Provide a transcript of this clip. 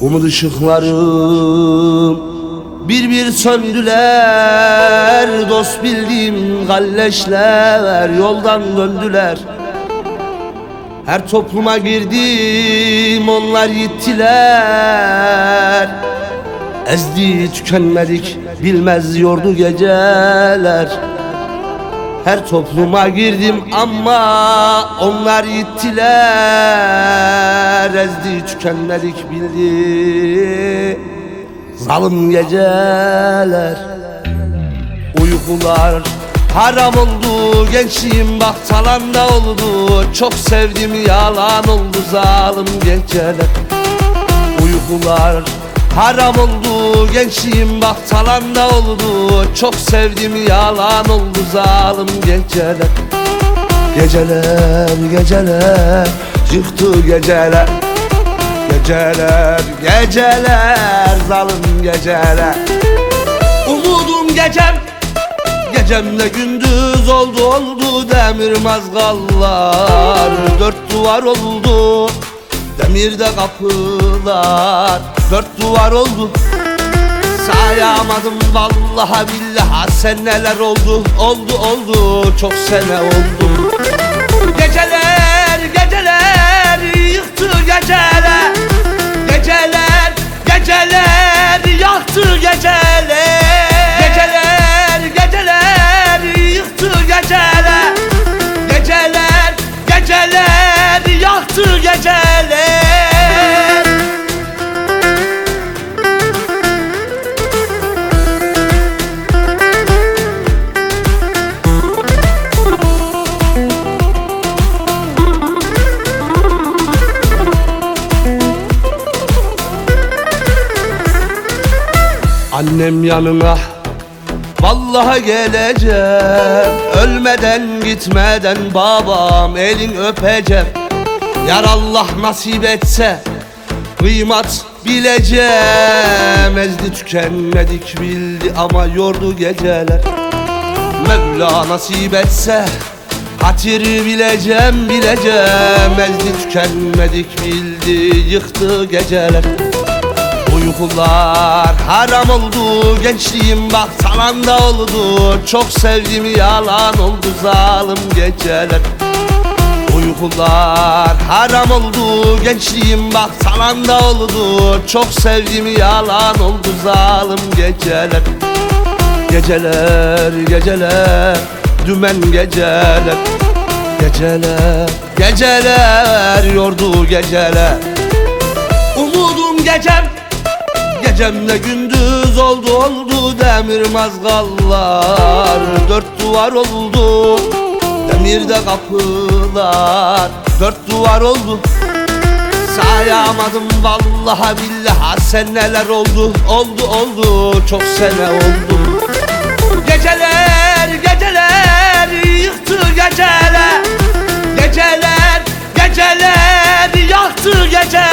Umut ışıklarım bir bir söndüler. Dost bildiğim galleşler yoldan döndüler. Her topluma girdim onlar gittiler Ezdi tükenmedik bilmez yordu geceler her topluma girdim ama onlar gittiler Ezdi tükenmedik bildi. Zalim geceler Uykular. Haram oldu Gençliğim bak talanda oldu. Çok sevdim yalan oldu zalim geceler. Uykular haram oldu Gençliğim bak talanda oldu. Çok sevdim yalan oldu zalim geceler. Geceler geceler Yıktı geceler. Geceler geceler Zalim geceler. Umudum gecem Gecemle gündüz oldu oldu demir mazgallar. Dört duvar oldu Demirde kapılar Dört duvar oldu. Sayamadım vallaha billaha. Sen neler oldu? Oldu oldu. Çok sene oldu. Geceler geceler yıktı geceler. Geceler geceler yaktı geceler. Geceler geceler yıktı geceler. Geceler geceler yaktı geceler Annem yanına Vallahi geleceğim Ölmeden gitmeden babam elin öpeceğim. Yar Allah nasip etse Kıymat bileceğim. Ezdi tükenmedik bildi ama yordu geceler. Mevla nasip etse Hatiri bileceğim bileceğim. Ezdi tükenmedik bildi yıktı geceler Uykular haram oldu Gençliğim bak talanda oldu. Çok sevdim yalan oldu zalim geceler. Uykular haram oldu Gençliğim bak talanda oldu. Çok sevdim yalan oldu zalim geceler. Geceler geceler Dümen geceler. Geceler geceler Yordu geceler. Umudum gecem Gecemle gündüz oldu oldu demir mazgallar. Dört duvar oldu demirde kapılar. Dört duvar oldu Sayamadım vallaha billaha. Sen neler oldu Oldu oldu çok sene oldu. Geceler geceler yıktı geceler. Geceler geceler yaktı geceler